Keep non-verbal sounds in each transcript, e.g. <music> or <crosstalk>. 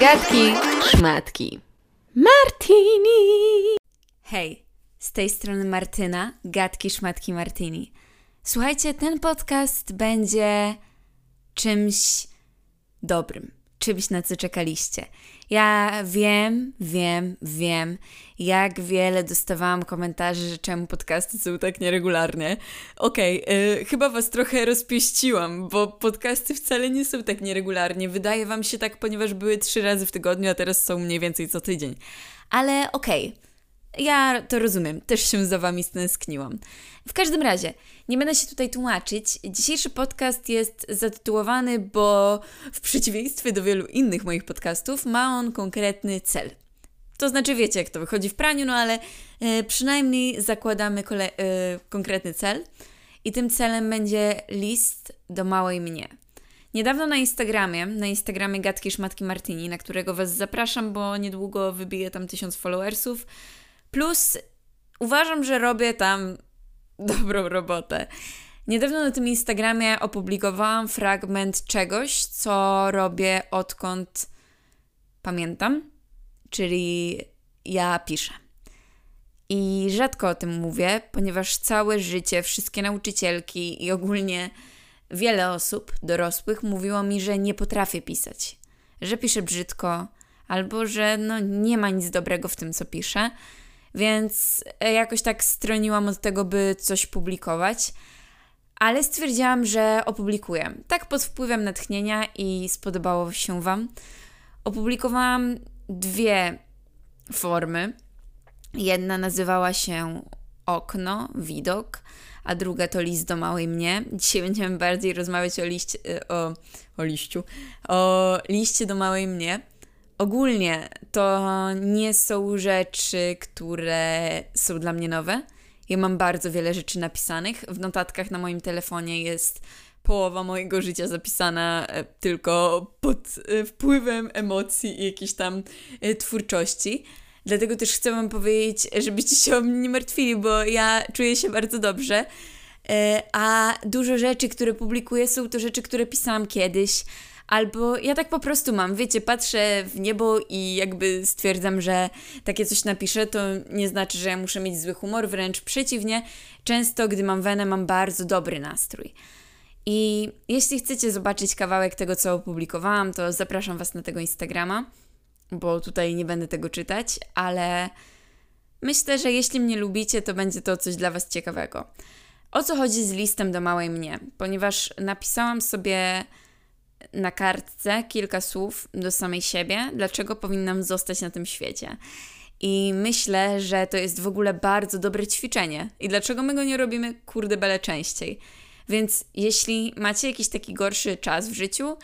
Gadki, szmatki. Martini! Hej, z tej strony Martyna, Gadki Szmatki Martini. Słuchajcie, ten podcast będzie czymś dobrym, czymś na co czekaliście. Ja wiem, wiem, wiem, jak wiele dostawałam komentarzy, że czemu podcasty są tak nieregularnie. Okej, okay, chyba was trochę rozpieściłam, bo podcasty wcale nie są tak nieregularnie. Wydaje wam się tak, ponieważ były trzy razy w tygodniu, a teraz są mniej więcej co tydzień. Ale okej. Okay ja to rozumiem, też się za Wami stęskniłam. W każdym razie, nie będę się tutaj tłumaczyć. Dzisiejszy podcast jest zatytułowany, bo w przeciwieństwie do wielu innych moich podcastów, ma on konkretny cel. To znaczy, wiecie, jak to wychodzi w praniu, no ale e, przynajmniej zakładamy kole- e, konkretny cel. I tym celem będzie list do małej mnie. Niedawno na Instagramie, na Instagramie Gatki Szmatki Martini, na którego Was zapraszam, bo niedługo wybiję tam tysiąc followersów, Plus uważam, że robię tam <laughs> dobrą robotę. Niedawno na tym Instagramie opublikowałam fragment czegoś, co robię odkąd pamiętam, czyli ja piszę. I rzadko o tym mówię, ponieważ całe życie wszystkie nauczycielki i ogólnie wiele osób dorosłych mówiło mi, że nie potrafię pisać, że piszę brzydko, albo że no, nie ma nic dobrego w tym, co piszę więc e, jakoś tak stroniłam od tego, by coś publikować. Ale stwierdziłam, że opublikuję. Tak pod wpływem natchnienia i spodobało się Wam. Opublikowałam dwie formy. Jedna nazywała się Okno, Widok, a druga to List do Małej Mnie. Dzisiaj będziemy bardziej rozmawiać o liście, e, o, o liściu, o liście do Małej Mnie. Ogólnie to nie są rzeczy, które są dla mnie nowe. Ja mam bardzo wiele rzeczy napisanych. W notatkach na moim telefonie jest połowa mojego życia zapisana e, tylko pod e, wpływem emocji i jakiejś tam e, twórczości. Dlatego też chcę Wam powiedzieć, żebyście się o mnie nie martwili, bo ja czuję się bardzo dobrze. A dużo rzeczy, które publikuję, są to rzeczy, które pisałam kiedyś Albo ja tak po prostu mam, wiecie, patrzę w niebo i jakby stwierdzam, że takie coś napiszę, to nie znaczy, że ja muszę mieć zły humor, wręcz przeciwnie. Często, gdy mam wenę, mam bardzo dobry nastrój. I jeśli chcecie zobaczyć kawałek tego, co opublikowałam, to zapraszam Was na tego Instagrama, bo tutaj nie będę tego czytać, ale myślę, że jeśli mnie lubicie, to będzie to coś dla Was ciekawego. O co chodzi z listem do małej mnie? Ponieważ napisałam sobie na kartce kilka słów do samej siebie, dlaczego powinnam zostać na tym świecie. I myślę, że to jest w ogóle bardzo dobre ćwiczenie. I dlaczego my go nie robimy, kurde bele, częściej. Więc jeśli macie jakiś taki gorszy czas w życiu,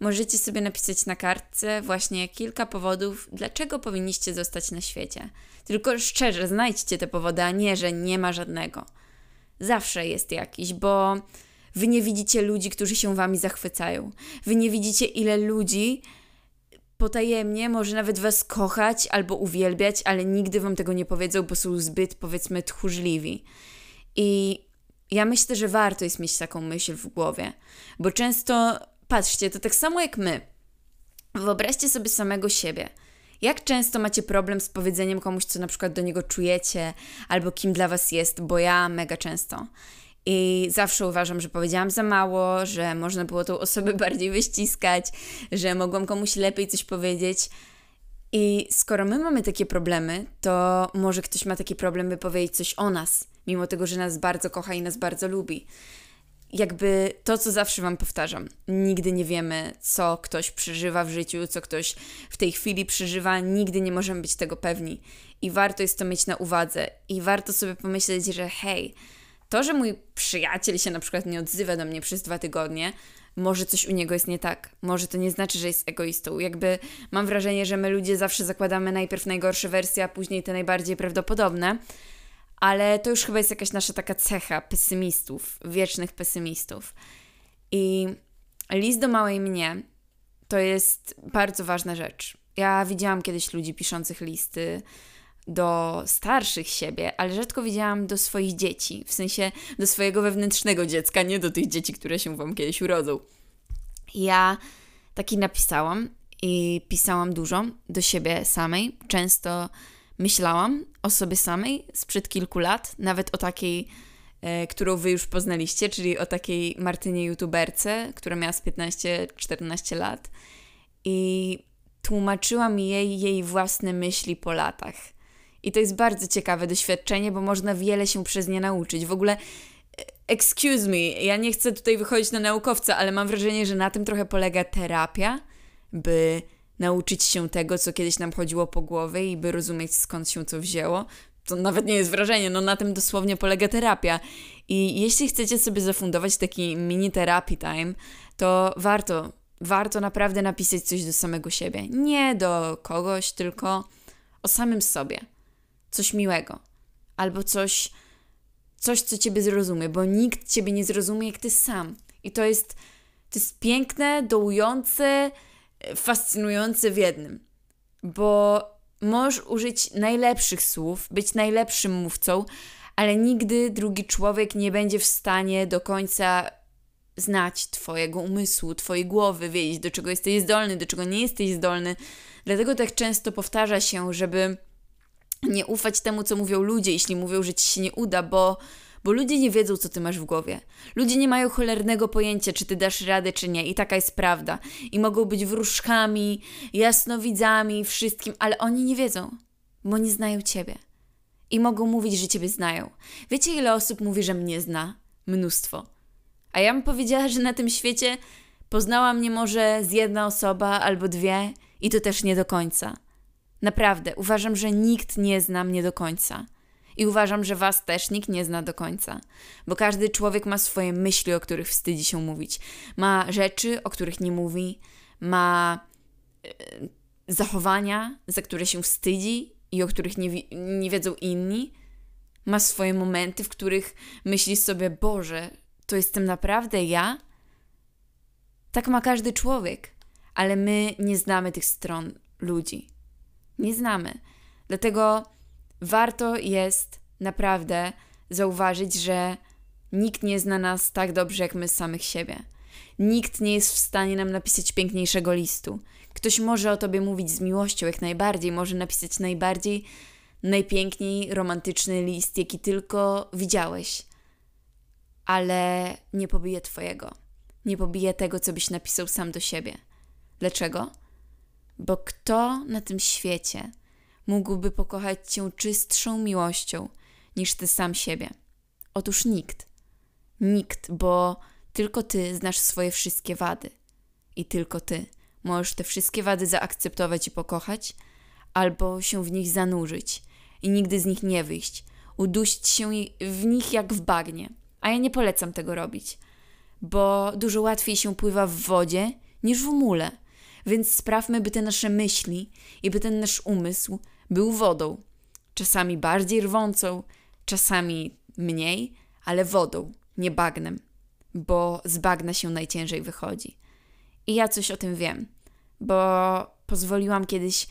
możecie sobie napisać na kartce właśnie kilka powodów, dlaczego powinniście zostać na świecie. Tylko szczerze, znajdźcie te powody, a nie, że nie ma żadnego. Zawsze jest jakiś, bo Wy nie widzicie ludzi, którzy się wami zachwycają. Wy nie widzicie, ile ludzi potajemnie może nawet was kochać albo uwielbiać, ale nigdy wam tego nie powiedzą, bo są zbyt, powiedzmy, tchórzliwi. I ja myślę, że warto jest mieć taką myśl w głowie, bo często, patrzcie, to tak samo jak my. Wyobraźcie sobie samego siebie. Jak często macie problem z powiedzeniem komuś, co na przykład do niego czujecie, albo kim dla was jest, bo ja mega często. I zawsze uważam, że powiedziałam za mało, że można było tą osobę <laughs> bardziej wyściskać, że mogłam komuś lepiej coś powiedzieć. I skoro my mamy takie problemy, to może ktoś ma taki problem, by powiedzieć coś o nas, mimo tego, że nas bardzo kocha i nas bardzo lubi. Jakby to, co zawsze Wam powtarzam, nigdy nie wiemy, co ktoś przeżywa w życiu, co ktoś w tej chwili przeżywa, nigdy nie możemy być tego pewni. I warto jest to mieć na uwadze, i warto sobie pomyśleć, że hej, to, że mój przyjaciel się na przykład nie odzywa do mnie przez dwa tygodnie, może coś u niego jest nie tak. Może to nie znaczy, że jest egoistą. Jakby mam wrażenie, że my ludzie zawsze zakładamy najpierw najgorsze wersje, a później te najbardziej prawdopodobne. Ale to już chyba jest jakaś nasza taka cecha pesymistów, wiecznych pesymistów. I list do małej mnie to jest bardzo ważna rzecz. Ja widziałam kiedyś ludzi piszących listy do starszych siebie, ale rzadko widziałam do swoich dzieci, w sensie do swojego wewnętrznego dziecka, nie do tych dzieci, które się wam kiedyś urodzą. Ja taki napisałam i pisałam dużo do siebie samej. Często myślałam o sobie samej sprzed kilku lat, nawet o takiej, e, którą wy już poznaliście, czyli o takiej Martynie youtuberce, która miała z 15-14 lat. I tłumaczyłam jej jej własne myśli po latach. I to jest bardzo ciekawe doświadczenie, bo można wiele się przez nie nauczyć. W ogóle, e, excuse me, ja nie chcę tutaj wychodzić na naukowca, ale mam wrażenie, że na tym trochę polega terapia, by nauczyć się tego, co kiedyś nam chodziło po głowie i by rozumieć skąd się co wzięło. To nawet nie jest wrażenie, no na tym dosłownie polega terapia. I jeśli chcecie sobie zafundować taki mini therapy time, to warto, warto naprawdę napisać coś do samego siebie. Nie do kogoś, tylko o samym sobie. Coś miłego. Albo coś, coś co ciebie zrozumie, bo nikt ciebie nie zrozumie jak ty sam. I to jest, to jest piękne, dołujące, fascynujące w jednym, bo możesz użyć najlepszych słów, być najlepszym mówcą, ale nigdy drugi człowiek nie będzie w stanie do końca znać Twojego umysłu, Twojej głowy, wiedzieć, do czego jesteś zdolny, do czego nie jesteś zdolny. Dlatego tak często powtarza się, żeby nie ufać temu, co mówią ludzie, jeśli mówią, że ci się nie uda, bo bo ludzie nie wiedzą, co ty masz w głowie. Ludzie nie mają cholernego pojęcia, czy ty dasz radę, czy nie. I taka jest prawda. I mogą być wróżkami, jasnowidzami, wszystkim, ale oni nie wiedzą, bo nie znają ciebie. I mogą mówić, że ciebie znają. Wiecie, ile osób mówi, że mnie zna? Mnóstwo. A ja bym powiedziała, że na tym świecie poznała mnie może z jedna osoba albo dwie, i to też nie do końca. Naprawdę, uważam, że nikt nie zna mnie do końca. I uważam, że was też nikt nie zna do końca, bo każdy człowiek ma swoje myśli, o których wstydzi się mówić. Ma rzeczy, o których nie mówi, ma e, zachowania, za które się wstydzi i o których nie, nie wiedzą inni. Ma swoje momenty, w których myśli sobie: Boże, to jestem naprawdę ja? Tak ma każdy człowiek, ale my nie znamy tych stron ludzi. Nie znamy. Dlatego warto jest naprawdę zauważyć, że nikt nie zna nas tak dobrze jak my samych siebie. Nikt nie jest w stanie nam napisać piękniejszego listu. Ktoś może o tobie mówić z miłością jak najbardziej, może napisać najbardziej, najpiękniej romantyczny list, jaki tylko widziałeś, ale nie pobije twojego. Nie pobije tego, co byś napisał sam do siebie. Dlaczego? Bo kto na tym świecie mógłby pokochać cię czystszą miłością niż ty sam siebie? Otóż nikt. Nikt, bo tylko ty znasz swoje wszystkie wady. I tylko ty możesz te wszystkie wady zaakceptować i pokochać, albo się w nich zanurzyć i nigdy z nich nie wyjść, udusić się w nich jak w bagnie. A ja nie polecam tego robić, bo dużo łatwiej się pływa w wodzie niż w mule. Więc sprawmy, by te nasze myśli i by ten nasz umysł był wodą. Czasami bardziej rwącą, czasami mniej, ale wodą, nie bagnem, bo z bagna się najciężej wychodzi. I ja coś o tym wiem, bo pozwoliłam kiedyś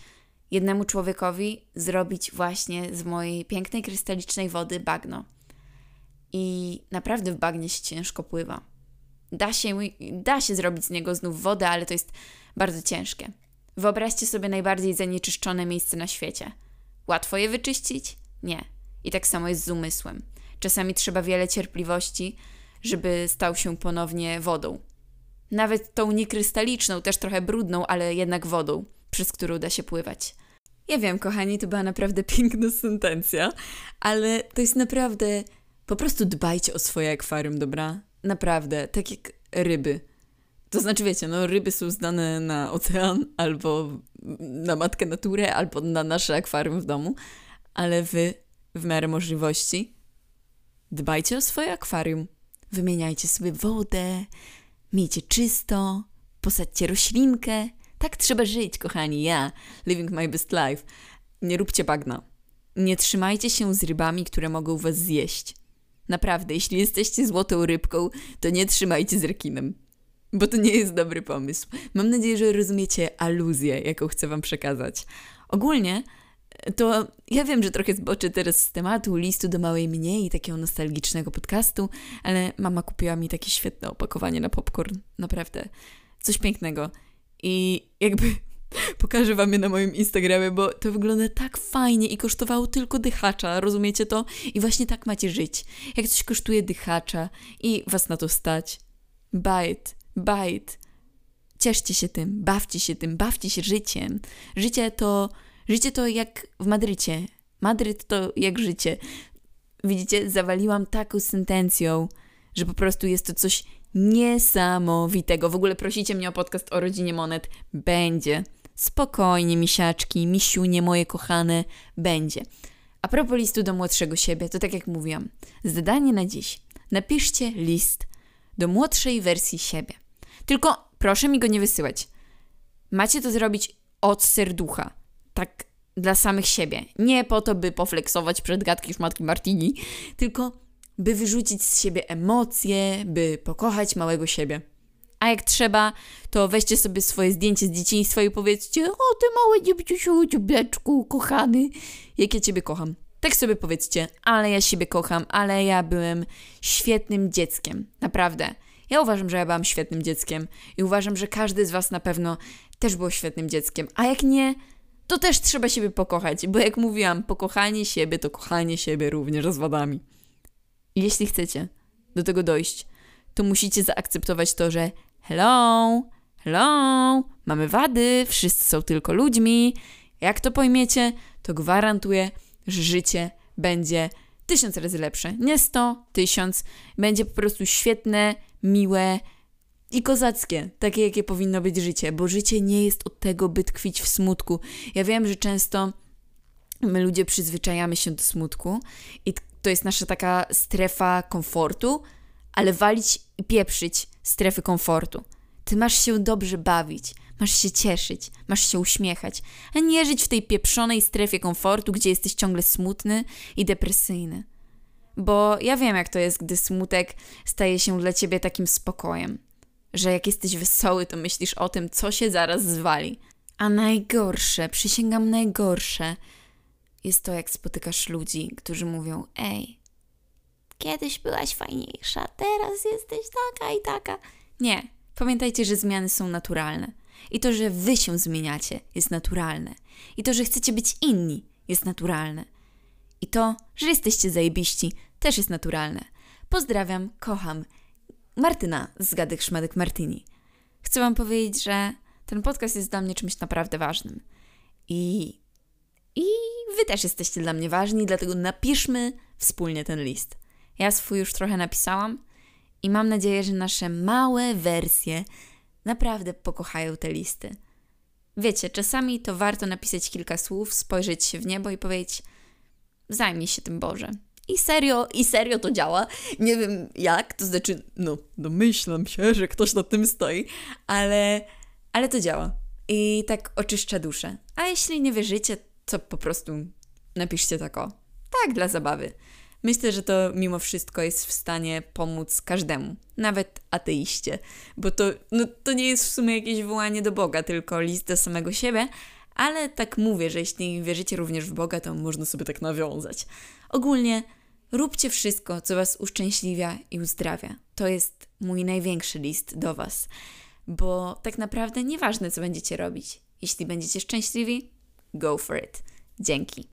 jednemu człowiekowi zrobić właśnie z mojej pięknej krystalicznej wody bagno. I naprawdę w bagnie się ciężko pływa. Da się, da się zrobić z niego znów wodę, ale to jest bardzo ciężkie. Wyobraźcie sobie najbardziej zanieczyszczone miejsce na świecie. Łatwo je wyczyścić? Nie. I tak samo jest z umysłem. Czasami trzeba wiele cierpliwości, żeby stał się ponownie wodą. Nawet tą niekrystaliczną, też trochę brudną, ale jednak wodą, przez którą da się pływać. Ja wiem, kochani, to była naprawdę <laughs> piękna sentencja, ale to jest naprawdę. Po prostu dbajcie o swoje akwarium, dobra? Naprawdę, tak jak ryby. To znaczy, wiecie, no ryby są zdane na ocean, albo na matkę naturę, albo na nasze akwarium w domu, ale wy w miarę możliwości dbajcie o swoje akwarium. Wymieniajcie sobie wodę, miejcie czysto, posadźcie roślinkę. Tak trzeba żyć, kochani. Ja, living my best life. Nie róbcie bagna. Nie trzymajcie się z rybami, które mogą was zjeść. Naprawdę, jeśli jesteście złotą rybką, to nie trzymajcie z rekinem bo to nie jest dobry pomysł. Mam nadzieję, że rozumiecie aluzję, jaką chcę Wam przekazać. Ogólnie to ja wiem, że trochę zboczę teraz z tematu listu do małej mnie i takiego nostalgicznego podcastu, ale mama kupiła mi takie świetne opakowanie na popcorn. Naprawdę. Coś pięknego. I jakby pokażę wam je na moim Instagramie, bo to wygląda tak fajnie i kosztowało tylko dychacza, rozumiecie to? I właśnie tak macie żyć. Jak coś kosztuje dychacza i was na to stać. Buy it. Cieszcie się tym, bawcie się tym, bawcie się życiem. Życie to Życie to jak w Madrycie. Madryt to jak życie. Widzicie, zawaliłam taką sentencją, że po prostu jest to coś niesamowitego. W ogóle prosicie mnie o podcast o rodzinie monet. Będzie. Spokojnie, misiaczki, misiunie moje kochane, będzie. A propos listu do młodszego siebie, to tak jak mówiłam, zadanie na dziś. Napiszcie list do młodszej wersji siebie. Tylko proszę mi go nie wysyłać. Macie to zrobić od serducha tak dla samych siebie. Nie po to, by pofleksować przed gadki szmatki Martini, tylko by wyrzucić z siebie emocje, by pokochać małego siebie. A jak trzeba, to weźcie sobie swoje zdjęcie z dzieciństwa i powiedzcie o ty małe dziebciusiu, dziubeczku, kochany, jak ja ciebie kocham. Tak sobie powiedzcie, ale ja siebie kocham, ale ja byłem świetnym dzieckiem. Naprawdę. Ja uważam, że ja byłam świetnym dzieckiem i uważam, że każdy z was na pewno też był świetnym dzieckiem. A jak nie, to też trzeba siebie pokochać, bo jak mówiłam, pokochanie siebie to kochanie siebie również z wadami. Jeśli chcecie do tego dojść, to musicie zaakceptować to, że hello, hello, mamy wady, wszyscy są tylko ludźmi. Jak to pojmiecie, to gwarantuję, że życie będzie tysiąc razy lepsze. Nie sto, tysiąc. Będzie po prostu świetne, miłe, i kozackie, takie jakie powinno być życie, bo życie nie jest od tego, by tkwić w smutku. Ja wiem, że często my ludzie przyzwyczajamy się do smutku i to jest nasza taka strefa komfortu, ale walić i pieprzyć strefy komfortu. Ty masz się dobrze bawić, masz się cieszyć, masz się uśmiechać, a nie żyć w tej pieprzonej strefie komfortu, gdzie jesteś ciągle smutny i depresyjny. Bo ja wiem, jak to jest, gdy smutek staje się dla ciebie takim spokojem że jak jesteś wesoły, to myślisz o tym, co się zaraz zwali. A najgorsze, przysięgam najgorsze, jest to, jak spotykasz ludzi, którzy mówią: Ej, kiedyś byłaś fajniejsza, teraz jesteś taka i taka. Nie, pamiętajcie, że zmiany są naturalne. I to, że wy się zmieniacie, jest naturalne. I to, że chcecie być inni, jest naturalne. I to, że jesteście zajebiści, też jest naturalne. Pozdrawiam, kocham Martyna z Gadek Szmadek Martini. Chcę Wam powiedzieć, że ten podcast jest dla mnie czymś naprawdę ważnym. I, I Wy też jesteście dla mnie ważni, dlatego napiszmy wspólnie ten list. Ja swój już trochę napisałam i mam nadzieję, że nasze małe wersje naprawdę pokochają te listy. Wiecie, czasami to warto napisać kilka słów, spojrzeć się w niebo i powiedzieć: Zajmij się tym Boże. I serio, i serio to działa. Nie wiem jak, to znaczy, no, domyślam się, że ktoś na tym stoi, ale, ale to działa. I tak oczyszcza duszę. A jeśli nie wierzycie, to po prostu napiszcie tak o. Tak, dla zabawy. Myślę, że to mimo wszystko jest w stanie pomóc każdemu, nawet ateiście, bo to, no, to nie jest w sumie jakieś wołanie do Boga, tylko list do samego siebie, ale tak mówię, że jeśli wierzycie również w Boga, to można sobie tak nawiązać. Ogólnie róbcie wszystko, co Was uszczęśliwia i uzdrawia. To jest mój największy list do Was, bo tak naprawdę nieważne, co będziecie robić. Jeśli będziecie szczęśliwi, go for it. Dzięki.